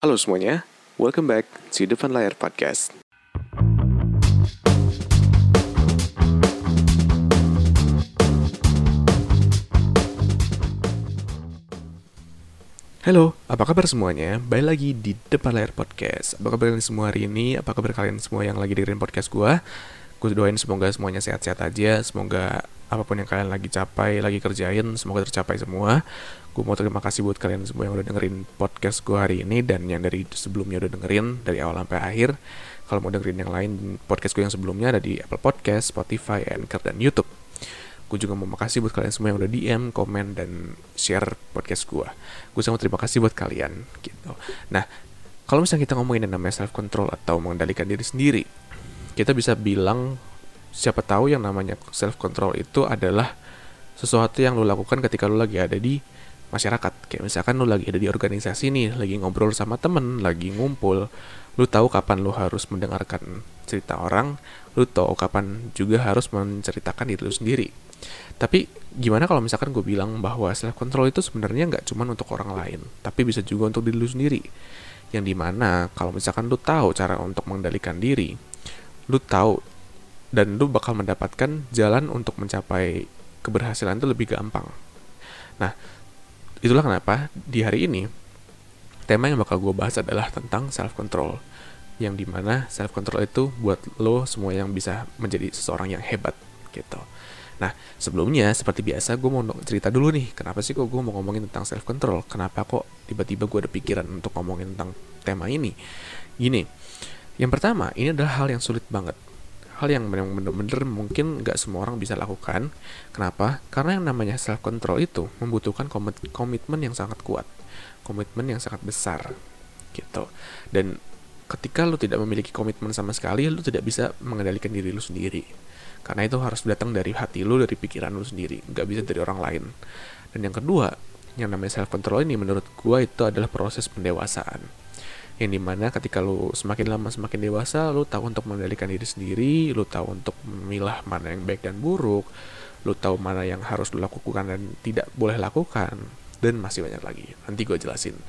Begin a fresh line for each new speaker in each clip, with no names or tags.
Halo semuanya, welcome back to Depan Layar Podcast. Halo, apa kabar semuanya? Balik lagi di Depan Layar Podcast. Apa kabar kalian semua hari ini? Apa kabar kalian semua yang lagi dengerin podcast gue? Gue doain semoga semuanya sehat-sehat aja. Semoga apa pun yang kalian lagi capai, lagi kerjain, semoga tercapai semua. Gue mau terima kasih buat kalian semua yang udah dengerin podcast gue hari ini dan yang dari sebelumnya udah dengerin dari awal sampai akhir. Kalau mau dengerin yang lain, podcast gue yang sebelumnya ada di Apple Podcast, Spotify, Anchor, dan YouTube. Gue juga mau makasih buat kalian semua yang udah DM, komen, dan share podcast gue. Gue sangat terima kasih buat kalian gitu. Nah, kalau misalnya kita ngomongin yang namanya self control atau mengendalikan diri sendiri, kita bisa bilang siapa tahu yang namanya self control itu adalah sesuatu yang lo lakukan ketika lo lagi ada di masyarakat. Kayak misalkan lo lagi ada di organisasi nih, lagi ngobrol sama temen, lagi ngumpul, lo tahu kapan lo harus mendengarkan cerita orang, lo tahu kapan juga harus menceritakan diri lo sendiri. Tapi gimana kalau misalkan gue bilang bahwa self control itu sebenarnya nggak cuma untuk orang lain, tapi bisa juga untuk diri lo sendiri. Yang di mana kalau misalkan lo tahu cara untuk mengendalikan diri, lo tahu dan lo bakal mendapatkan jalan untuk mencapai keberhasilan itu lebih gampang. Nah, itulah kenapa di hari ini tema yang bakal gue bahas adalah tentang self control yang di mana self control itu buat lo semua yang bisa menjadi seseorang yang hebat gitu. Nah, sebelumnya seperti biasa gue mau cerita dulu nih, kenapa sih kok gue mau ngomongin tentang self control? Kenapa kok tiba-tiba gue ada pikiran untuk ngomongin tentang tema ini? Gini, yang pertama ini adalah hal yang sulit banget. Hal yang bener-bener mungkin gak semua orang bisa lakukan. Kenapa? Karena yang namanya self control itu membutuhkan komitmen yang sangat kuat, komitmen yang sangat besar, gitu. Dan ketika lo tidak memiliki komitmen sama sekali, lo tidak bisa mengendalikan diri lo sendiri karena itu harus datang dari hati lu, dari pikiran lu sendiri, nggak bisa dari orang lain. Dan yang kedua, yang namanya self control ini menurut gua itu adalah proses pendewasaan. Yang di mana ketika lu semakin lama semakin dewasa, lu tahu untuk mengendalikan diri sendiri, lu tahu untuk memilah mana yang baik dan buruk, lu tahu mana yang harus lu lakukan dan tidak boleh lakukan, dan masih banyak lagi. Nanti gue jelasin.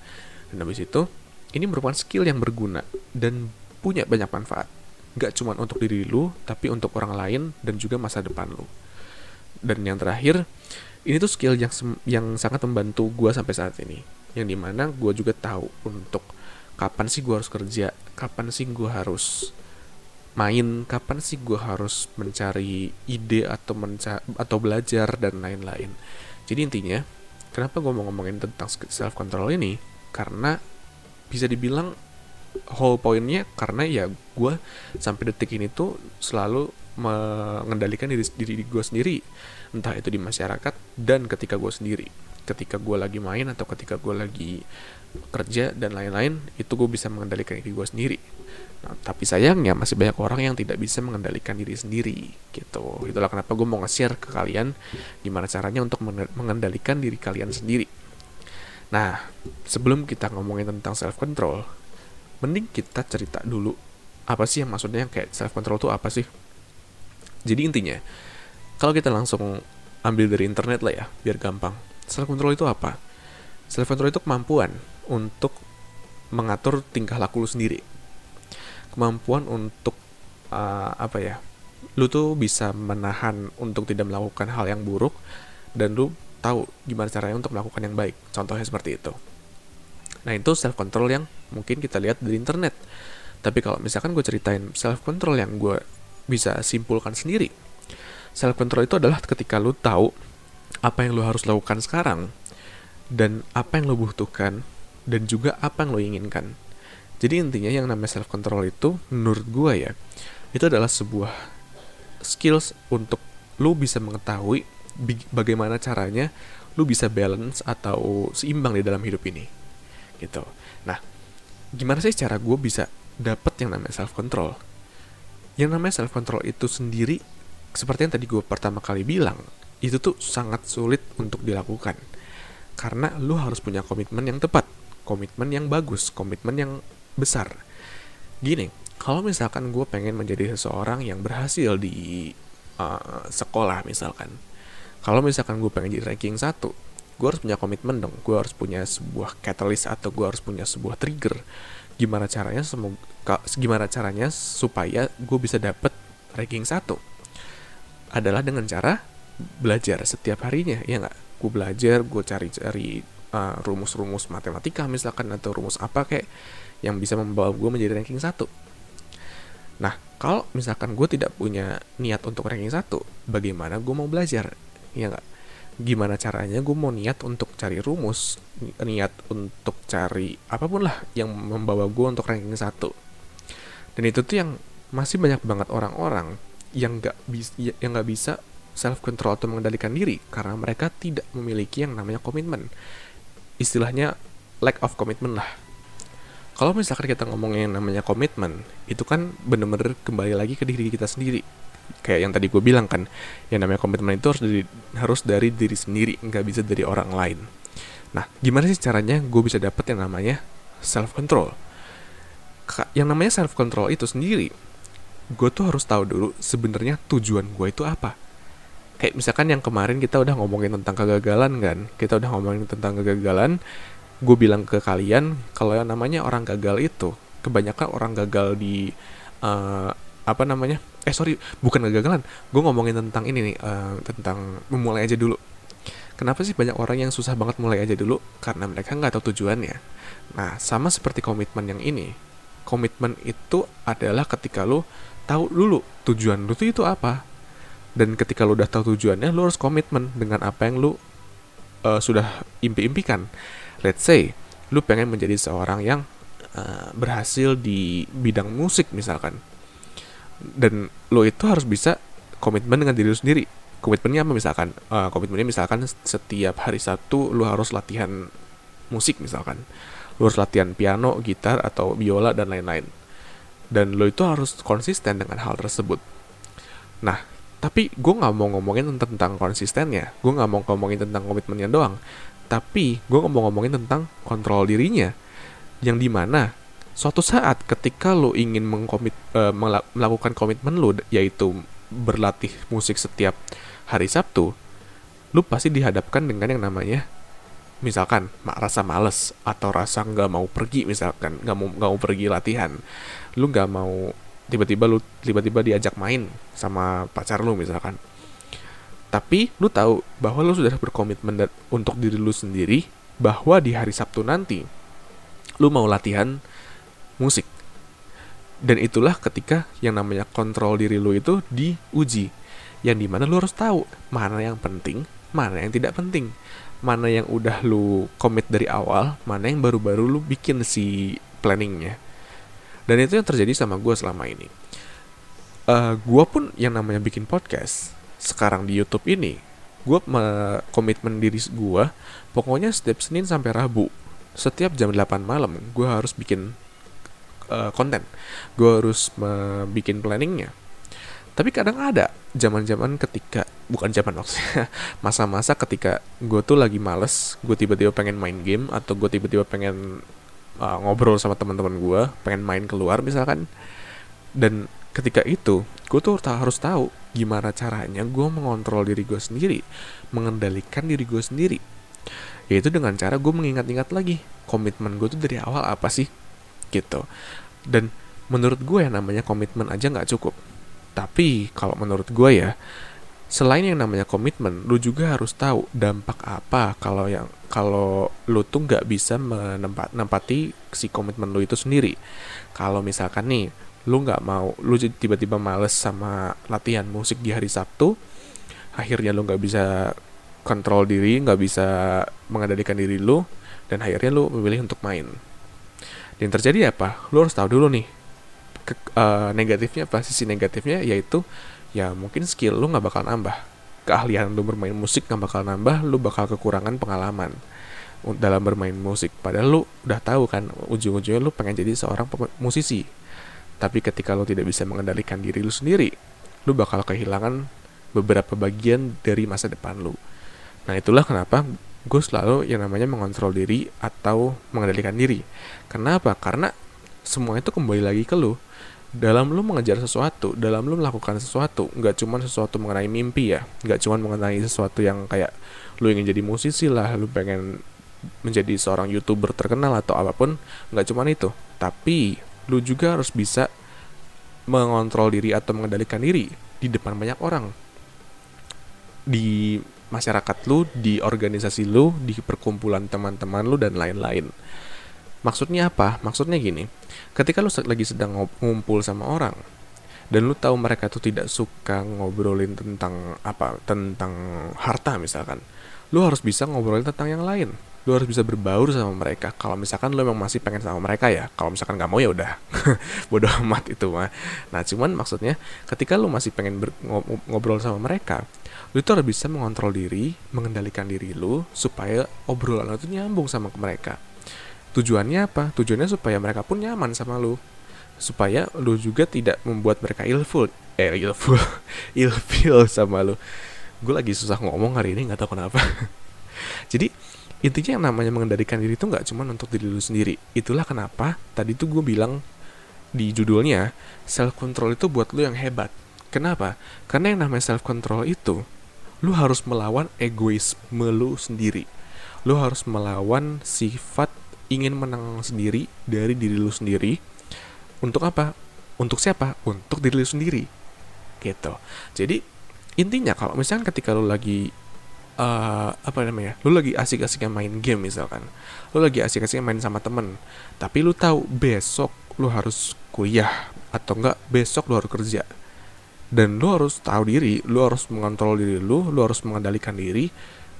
Dan habis itu, ini merupakan skill yang berguna dan punya banyak manfaat gak cuma untuk diri lu tapi untuk orang lain dan juga masa depan lu dan yang terakhir ini tuh skill yang yang sangat membantu gue sampai saat ini yang di mana gue juga tahu untuk kapan sih gue harus kerja? Kapan sih gue harus main? Kapan sih gue harus mencari ide atau menca atau belajar dan lain-lain? Jadi intinya kenapa gue mau ngomongin tentang self control ini? Karena bisa dibilang whole pointnya karena ya gue sampai detik ini tuh selalu mengendalikan diri diri gue sendiri. Entah itu di masyarakat dan ketika gue sendiri. Ketika gue lagi main atau ketika gue lagi kerja dan lain-lain itu gue bisa mengendalikan diri gue sendiri. Nah, tapi sayangnya masih banyak orang yang tidak bisa mengendalikan diri sendiri gitu. Itulah kenapa gue mau nge-share ke kalian gimana caranya untuk mengendalikan diri kalian sendiri. Nah sebelum kita ngomongin tentang self control mending kita cerita dulu apa sih yang maksudnya kayak self control itu apa sih? Jadi intinya kalau kita langsung ambil dari internet lah ya biar gampang. Self control itu apa? Self control itu kemampuan untuk mengatur tingkah laku lu sendiri kemampuan untuk uh, apa ya lu tuh bisa menahan untuk tidak melakukan hal yang buruk dan lu tahu gimana caranya untuk melakukan yang baik contohnya seperti itu Nah itu self control yang mungkin kita lihat dari internet. Tapi kalau misalkan gue ceritain self control yang gue bisa simpulkan sendiri. Self control itu adalah ketika lu tahu apa yang lu harus lakukan sekarang dan apa yang lu butuhkan dan juga apa yang lu inginkan. Jadi intinya yang namanya self control itu menurut gue ya itu adalah sebuah skills untuk lu bisa mengetahui bagaimana caranya lu bisa balance atau seimbang di dalam hidup ini gitu. Nah gimana sih cara gue bisa dapet yang namanya self control yang namanya self control itu sendiri seperti yang tadi gue pertama kali bilang itu tuh sangat sulit untuk dilakukan. Karena lu harus punya komitmen yang tepat komitmen yang bagus komitmen yang besar. Gini kalau misalkan gue pengen menjadi seseorang yang berhasil di uh, sekolah misalkan kalau misalkan gue pengen jadi ranking satu gue harus punya komitmen dong. Gue harus punya sebuah catalyst atau gue harus punya sebuah trigger. Gimana caranya semoga gimana caranya supaya gue bisa dapet ranking satu? Adalah dengan cara belajar setiap harinya ya nggak? Gue belajar gue cari-cari uh, rumus-rumus matematika misalkan atau rumus apa kayak yang bisa membawa gue menjadi ranking satu. Nah kalau misalkan gue tidak punya niat untuk ranking satu bagaimana gue mau belajar? Ya nggak? Gimana caranya gue mau niat untuk cari rumus niat untuk cari apa pun lah yang membawa gue untuk ranking satu. Dan itu tuh yang masih banyak banget orang-orang yang nggak bisa yang nggak bisa self control atau mengendalikan diri karena mereka tidak memiliki yang namanya komitmen istilahnya lack of commitment lah. Kalau misalkan kita ngomongin namanya komitmen itu kan bener-bener kembali lagi ke diri kita sendiri. Kayak yang tadi gue bilang kan yang namanya komitmen itu harus dari harus dari diri sendiri nggak bisa dari orang lain. Nah gimana sih caranya gue bisa dapet yang namanya self control yang namanya self control itu sendiri gue tuh harus tahu dulu sebenarnya tujuan gue itu apa kayak misalkan yang kemarin kita udah ngomongin tentang kegagalan kan? Kita udah ngomongin tentang kegagalan gue bilang ke kalian kalau yang namanya orang gagal itu kebanyakan orang gagal di uh, apa namanya? Eh sorry bukan kegagalan. Gue ngomongin tentang ini nih uh, tentang memulai aja dulu. Kenapa sih banyak orang yang susah banget mulai aja dulu? Karena mereka nggak tahu tujuannya. Nah sama seperti komitmen yang ini. Komitmen itu adalah ketika lo tahu dulu tujuan lo itu apa dan ketika lo udah tahu tujuannya lo harus komitmen dengan apa yang lo uh, sudah impi-impikan. Let's say lo pengen menjadi seorang yang uh, berhasil di bidang musik misalkan. Dan lo itu harus bisa komitmen dengan diri lo sendiri. Komitmennya apa misalkan? Uh, komitmennya misalkan setiap hari satu lo harus latihan musik misalkan. Lo harus latihan piano gitar atau biola dan lain-lain. Dan lo itu harus konsisten dengan hal tersebut. Nah tapi gue nggak mau ngomongin tentang konsistennya. Gue nggak mau ngomongin tentang komitmennya doang. Tapi gue mau ngomongin tentang kontrol dirinya. Yang di mana suatu saat ketika lo ingin mengkomit uh, melakukan komitmen lo yaitu berlatih musik setiap hari Sabtu, lo pasti dihadapkan dengan yang namanya misalkan rasa males atau rasa nggak mau pergi misalkan nggak mau nggak mau pergi latihan, lu nggak mau tiba-tiba lu tiba-tiba diajak main sama pacar lu misalkan. Tapi lu tahu bahwa lu sudah berkomitmen untuk diri lu sendiri bahwa di hari Sabtu nanti lu mau latihan musik. Dan itulah ketika yang namanya kontrol diri lu itu diuji. Yang di mana lu harus tahu mana yang penting, mana yang tidak penting. Mana yang udah lu komit dari awal, mana yang baru-baru lu bikin si planningnya. Dan itu yang terjadi sama gue selama ini. Uh, eh, gue pun yang namanya bikin podcast sekarang di YouTube ini, gue komitmen diri gue, pokoknya setiap Senin sampai Rabu, setiap jam 8 malam, gue harus bikin uh, konten gue harus bikin planningnya tapi kadang ada zaman-zaman ketika bukan zaman maksudnya masa-masa ketika gue tuh lagi males gue tiba-tiba pengen main game atau gue tiba-tiba pengen uh, ngobrol sama teman-teman gue pengen main keluar misalkan. Dan ketika itu gue tuh harus tahu gimana caranya gue mengontrol diri gue sendiri mengendalikan diri gue sendiri. Yaitu dengan cara gue mengingat-ingat lagi komitmen gue tuh dari awal apa sih? Gitu. Dan menurut gue yang namanya komitmen aja nggak cukup. Tapi kalau menurut gue ya selain yang namanya komitmen lu juga harus tahu dampak apa kalau yang kalau lu tuh nggak bisa menempat nempati si komitmen lu itu sendiri. Kalau misalkan nih lu nggak mau lu tiba-tiba males sama latihan musik di hari Sabtu akhirnya lu nggak bisa kontrol diri nggak bisa mengendalikan diri lu dan akhirnya lu memilih untuk main. Yang terjadi apa? Lu harus tahu dulu nih ke, uh, negatifnya apa sisi negatifnya yaitu ya mungkin skill lu nggak bakal nambah keahlian lu bermain musik nggak bakal nambah lu bakal kekurangan pengalaman dalam bermain musik padahal lu udah tahu kan ujung-ujungnya lu pengen jadi seorang musisi tapi ketika lu tidak bisa mengendalikan diri lu sendiri lu bakal kehilangan beberapa bagian dari masa depan lu nah itulah kenapa gue selalu yang namanya mengontrol diri atau mengendalikan diri. Kenapa? Karena semua itu kembali lagi ke lu. Dalam lu mengejar sesuatu, dalam lu melakukan sesuatu, nggak cuma sesuatu mengenai mimpi ya, nggak cuma mengenai sesuatu yang kayak lu ingin jadi musisi lah, lu pengen menjadi seorang youtuber terkenal atau apa pun, nggak cuma itu, tapi lu juga harus bisa mengontrol diri atau mengendalikan diri di depan banyak orang, di masyarakat lu, di organisasi lu, di perkumpulan teman-teman lu dan lain-lain. Maksudnya apa? Maksudnya gini, ketika lu lagi sedang ngumpul sama orang dan lu tahu mereka tuh tidak suka ngobrolin tentang apa, tentang harta misalkan, lu harus bisa ngobrolin tentang yang lain. Lu harus bisa berbaur sama mereka. Kalau misalkan lu memang masih pengen sama mereka ya, kalau misalkan nggak mau ya udah, bodoh amat itu mah. Nah cuman maksudnya, ketika lu masih pengen ngobrol sama mereka, lu itu harus bisa mengontrol diri, mengendalikan diri lu supaya obrolan lu itu nyambung sama mereka Tujuannya apa? Tujuannya supaya mereka pun nyaman sama lu. Supaya lu juga tidak membuat mereka ilful. Eh, ilful. ilfil sama lu. Gue lagi susah ngomong hari ini, nggak tahu kenapa. Jadi, intinya yang namanya mengendalikan diri itu nggak cuma untuk diri lu sendiri. Itulah kenapa tadi tuh gue bilang di judulnya, self control itu buat lu yang hebat. Kenapa? Karena yang namanya self control itu, lu harus melawan egoisme lu sendiri. Lu harus melawan sifat ingin menang sendiri dari diri lu sendiri untuk apa? Untuk siapa? Untuk diri lu sendiri. Gitu. Jadi intinya kalau misalnya ketika lu lagi uh, apa namanya? Lu lagi asik-asiknya main game misalkan. Lu lagi asik-asiknya main sama temen. Tapi lu tahu besok lu harus kuliah atau enggak besok lu harus kerja. Dan lu harus tahu diri, lu harus mengontrol diri lu, lu harus mengendalikan diri.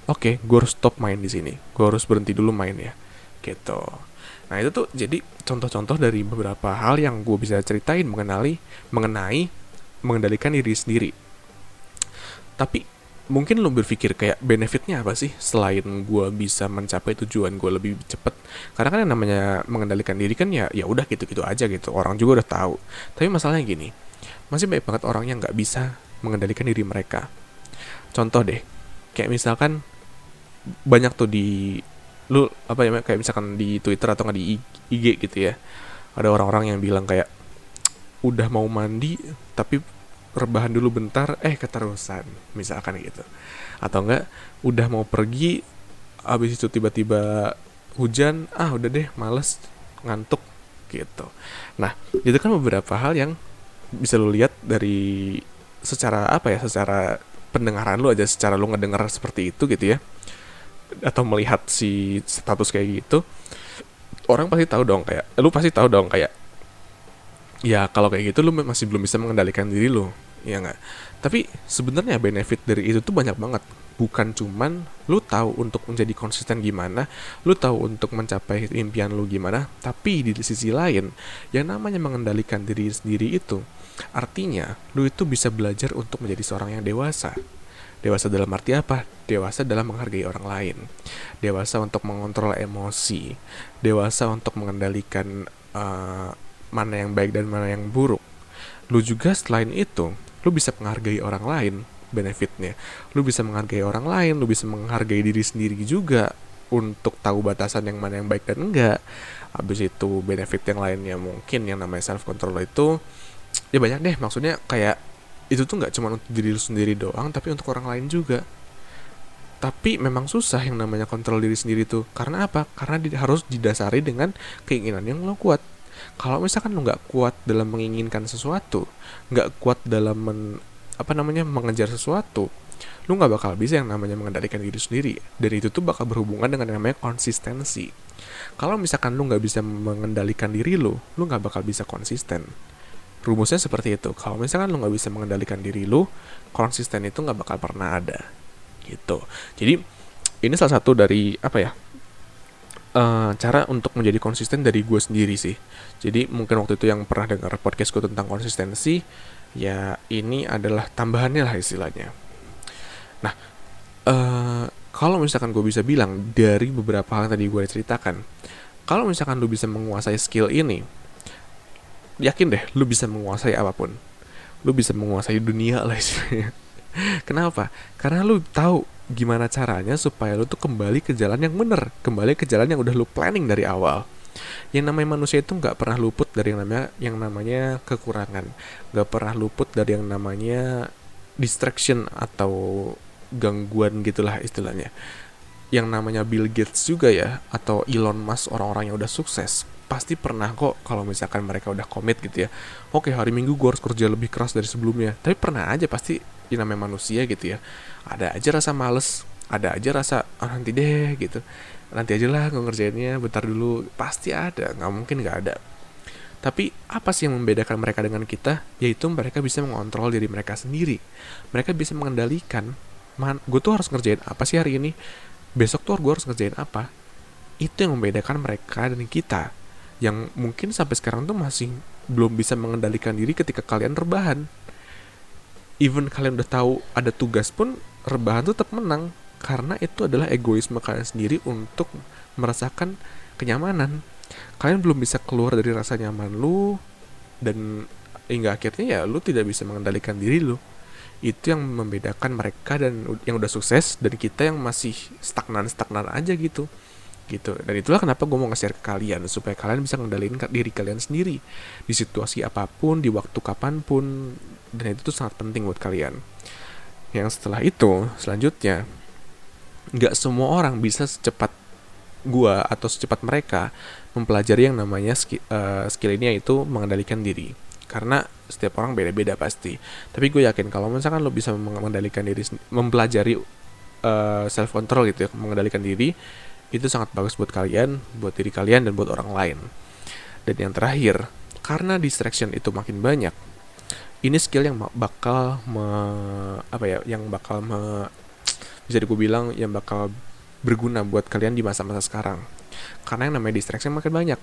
Oke, okay, gue harus stop main di sini. Gue harus berhenti dulu main ya gitu. Nah itu tuh jadi contoh-contoh dari beberapa hal yang gue bisa ceritain mengenali mengenai mengendalikan diri sendiri. Tapi mungkin lo berpikir kayak benefitnya apa sih selain gue bisa mencapai tujuan gue lebih cepet? Karena kan yang namanya mengendalikan diri kan ya ya udah gitu gitu aja gitu. Orang juga udah tahu. Tapi masalahnya gini masih banyak banget orang yang nggak bisa mengendalikan diri mereka. Contoh deh kayak misalkan banyak tuh di lu apa ya kayak misalkan di Twitter atau nggak di IG gitu ya ada orang-orang yang bilang kayak udah mau mandi tapi rebahan dulu bentar eh keterusan misalkan gitu. Atau enggak udah mau pergi habis itu tiba-tiba hujan ah udah deh males ngantuk gitu. Nah itu kan beberapa hal yang bisa lu lihat dari secara apa ya secara pendengaran lu aja secara lu ngedengar seperti itu gitu ya atau melihat si status kayak gitu orang pasti tahu dong kayak lu pasti tahu dong kayak ya kalau kayak gitu lu masih belum bisa mengendalikan diri lu ya nggak? Tapi sebenarnya benefit dari itu tuh banyak banget. Bukan cuman lu tahu untuk menjadi konsisten gimana lu tahu untuk mencapai impian lu gimana tapi di sisi lain yang namanya mengendalikan diri sendiri itu artinya lu itu bisa belajar untuk menjadi seorang yang dewasa Dewasa dalam arti apa? Dewasa dalam menghargai orang lain. Dewasa untuk mengontrol emosi. Dewasa untuk mengendalikan uh, mana yang baik dan mana yang buruk. Lu juga selain itu, lu bisa menghargai orang lain benefitnya. Lu bisa menghargai orang lain, lu bisa menghargai diri sendiri juga untuk tahu batasan yang mana yang baik dan enggak. Habis itu benefit yang lainnya mungkin yang namanya self control itu ya banyak deh maksudnya kayak itu tuh nggak cuma untuk diri lu sendiri doang tapi untuk orang lain juga. Tapi memang susah yang namanya kontrol diri sendiri tuh. Karena apa? Karena di, harus didasari dengan keinginan yang lo kuat. Kalau misalkan lo nggak kuat dalam menginginkan sesuatu nggak kuat dalam men, apa namanya mengejar sesuatu lu nggak bakal bisa yang namanya mengendalikan diri sendiri. Dan itu tuh bakal berhubungan dengan yang namanya konsistensi. Kalau misalkan lu nggak bisa mengendalikan diri lu lu nggak bakal bisa konsisten rumusnya seperti itu. Kalau misalkan lo nggak bisa mengendalikan diri lo konsisten itu nggak bakal pernah ada. Gitu. Jadi ini salah satu dari apa ya uh, cara untuk menjadi konsisten dari gue sendiri sih. Jadi mungkin waktu itu yang pernah dengar podcast gue tentang konsistensi ya ini adalah tambahannya lah istilahnya. Nah uh, kalau misalkan gue bisa bilang dari beberapa hal yang tadi gue ceritakan kalau misalkan lo bisa menguasai skill ini yakin deh lu bisa menguasai apa pun. Lu bisa menguasai dunia lah istilahnya. Kenapa? Karena lu tahu gimana caranya supaya lu tuh kembali ke jalan yang bener kembali ke jalan yang udah lu planning dari awal. Yang namanya manusia itu nggak pernah luput dari yang namanya yang namanya kekurangan. Nggak pernah luput dari yang namanya distraction atau gangguan gitulah istilahnya yang namanya Bill Gates juga ya atau Elon Musk orang-orang yang udah sukses pasti pernah kok kalau misalkan mereka udah komit gitu ya oke hari minggu gue harus kerja lebih keras dari sebelumnya tapi pernah aja pasti yang namanya manusia gitu ya ada aja rasa males ada aja rasa oh, nanti deh gitu nanti aja lah gue ngerjainnya bentar dulu pasti ada nggak mungkin nggak ada tapi apa sih yang membedakan mereka dengan kita? Yaitu mereka bisa mengontrol diri mereka sendiri. Mereka bisa mengendalikan, man, gue tuh harus ngerjain apa sih hari ini? Besok tuh gue harus ngerjain apa? Itu yang membedakan mereka dan kita. Yang mungkin sampai sekarang tuh masih belum bisa mengendalikan diri ketika kalian rebahan. Even kalian udah tahu ada tugas pun, rebahan tuh tetap menang. Karena itu adalah egoisme kalian sendiri untuk merasakan kenyamanan kalian belum bisa keluar dari rasa nyaman lu dan hingga akhirnya ya lu tidak bisa mengendalikan diri lu itu yang membedakan mereka dan yang udah sukses dan kita yang masih stagnan stagnan aja gitu. Gitu. Dan itulah kenapa gue mau nge-share ke kalian supaya kalian bisa mengendalikan diri kalian sendiri di situasi apa pun di waktu kapan pun. Dan itu tuh sangat penting buat kalian. Yang setelah itu selanjutnya nggak semua orang bisa secepat gua atau secepat mereka mempelajari yang namanya skill, uh, skill ini yaitu mengendalikan diri. Karena setiap orang beda-beda pasti. Tapi gue yakin kalau misalkan lo bisa mengendalikan diri mempelajari uh, eh, self control gitu ya mengendalikan diri itu sangat bagus buat kalian buat diri kalian dan buat orang lain. Dan yang terakhir karena distraction itu makin banyak ini skill yang bakal me, apa ya yang bakal me, bisa gue bilang yang bakal berguna buat kalian di masa-masa sekarang. Karena yang namanya distraksi makin banyak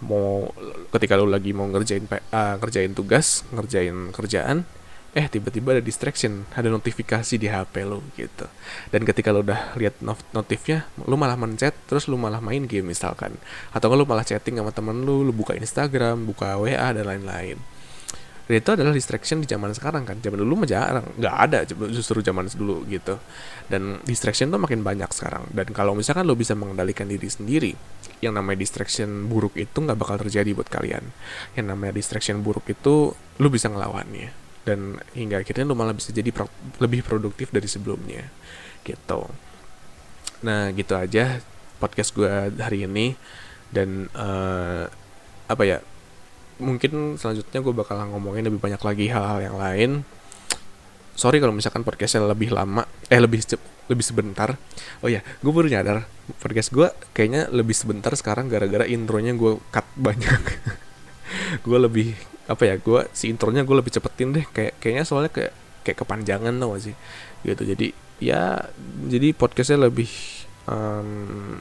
mau ketika lo lagi mau ngerjain uh, ngerjain tugas ngerjain kerjaan eh tiba-tiba ada distraction ada notifikasi di HP lo gitu. Dan ketika lo udah lihat not notifnya lo malah mencet terus lo malah main game misalkan. Atau lo malah chatting sama temen lo lo buka Instagram buka WA dan lain-lain dan itu adalah distraction di zaman sekarang kan. Zaman dulu mah jarang. Nggak ada justru zaman dulu gitu. Dan distraction tuh makin banyak sekarang. Dan kalau misalkan lo bisa mengendalikan diri sendiri yang namanya distraction buruk itu nggak bakal terjadi buat kalian. Yang namanya distraction buruk itu lo bisa ngelawannya. Dan hingga akhirnya lo malah bisa jadi pro lebih produktif dari sebelumnya. Gitu. Nah gitu aja podcast gue hari ini. Dan uh, apa ya mungkin selanjutnya gue bakal ngomongin lebih banyak lagi hal-hal yang lain. Sorry kalau misalkan podcastnya lebih lama eh lebih lebih sebentar. Oh ya gue baru nyadar podcast gue kayaknya lebih sebentar sekarang gara-gara intronya gue cut banyak. Gue lebih apa ya gue si intronya gue lebih cepetin deh. Kayak kayaknya soalnya kayak kayak kepanjangan tau gak sih? Gitu jadi ya jadi podcastnya lebih um,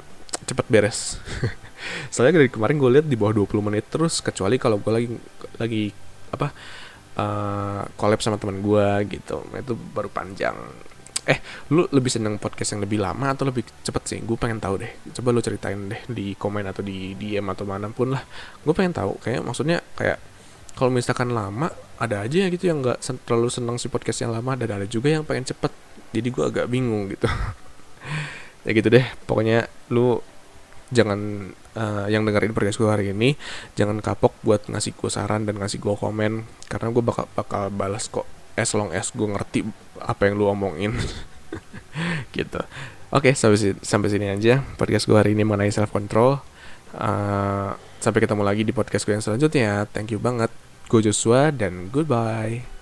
cepet beres. Soalnya dari kemarin gue lihat di bawah 20 menit terus kecuali kalau gue lagi lagi apa uh, collab sama teman gue gitu. Itu baru panjang. Eh lu lebih seneng podcast yang lebih lama atau lebih cepet sih? Gue pengen tahu deh. Coba lu ceritain deh di komen atau di DM atau mana pun lah. Gue pengen tahu kayak maksudnya kayak kalau misalkan lama ada aja ya gitu yang nggak terlalu seneng si podcast yang lama. Dan ada juga yang pengen cepet. Jadi gue agak bingung gitu. Ya gitu deh. Pokoknya lu jangan uh, yang dengerin podcast gue hari ini jangan kapok buat ngasih gue saran dan ngasih gue komen. Karena gue bakal bakal balas kok as long as gue ngerti apa yang lu omongin. Gitu. Oke okay, sampai sampai sini aja podcast gue hari ini mengenai self control uh, sampai ketemu lagi di podcast gue yang selanjutnya. Thank you banget. Gue Joshua dan goodbye